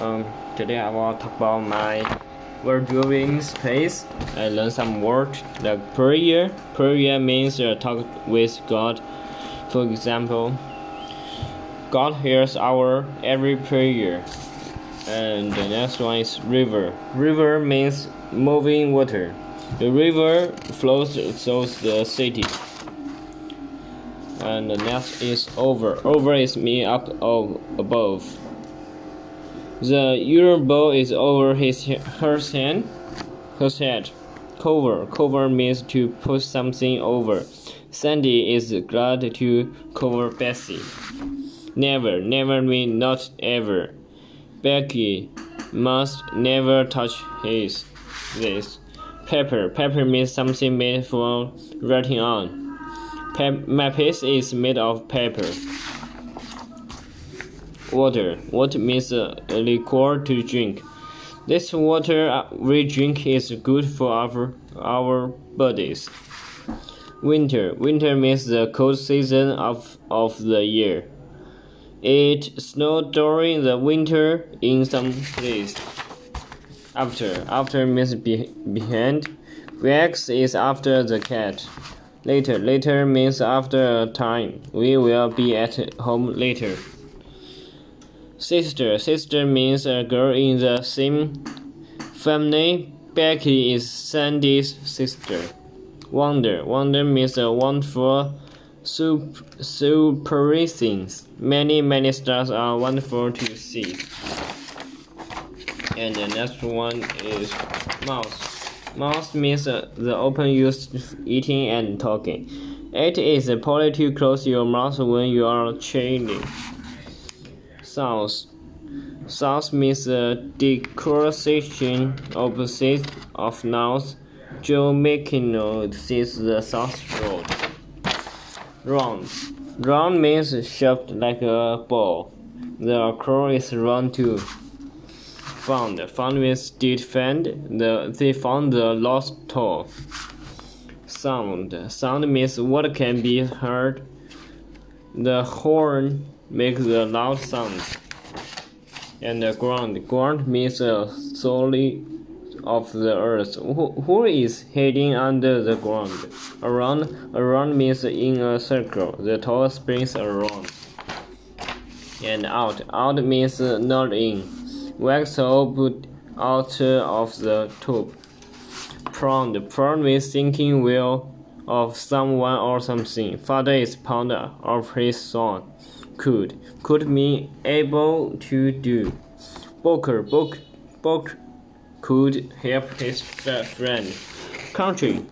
Um, today I will talk about my word drawing space. I learned some word like prayer. Prayer means uh, talk with God. For example, God hears our every prayer. And the next one is river. River means moving water. The river flows through the city. And the next is over. Over is me up above. The urine bowl is over his her hand. Her head. Cover. Cover means to put something over. Sandy is glad to cover Bessie. Never. Never means not ever. Becky must never touch his this. Paper. Paper means something made for writing on. my piece is made of paper. Water. Water means a liquor to drink. This water uh, we drink is good for our, our bodies. Winter. Winter means the cold season of, of the year. It snowed during the winter in some places. After. After means be, behind. Rex is after the cat. Later. Later means after a time. We will be at home later. Sister. Sister means a girl in the same family. Becky is Sandy's sister. Wonder. Wonder means a wonderful super surprising. Many, many stars are wonderful to see. And the next one is mouse. Mouse means uh, the open use eating and talking. It is a polite to close your mouth when you are chewing. Sounds. Sounds means the declaration opposite of north. Joe McKinnon sees the south road. Round. Round means shaped like a ball. The crow is round too. Found. Found means did find. The, they found the lost toy. Sound. Sound means what can be heard. The horn make the loud sounds. And the ground. Ground means the solid of the earth. Who, who is hiding under the ground? Around. Around means in a circle. The tall springs around. And out. Out means not in. Wax put out of the tube. Proud. Proud means thinking well of someone or something. Father is proud of his son could could mean able to do. Booker book book could help his friend. Country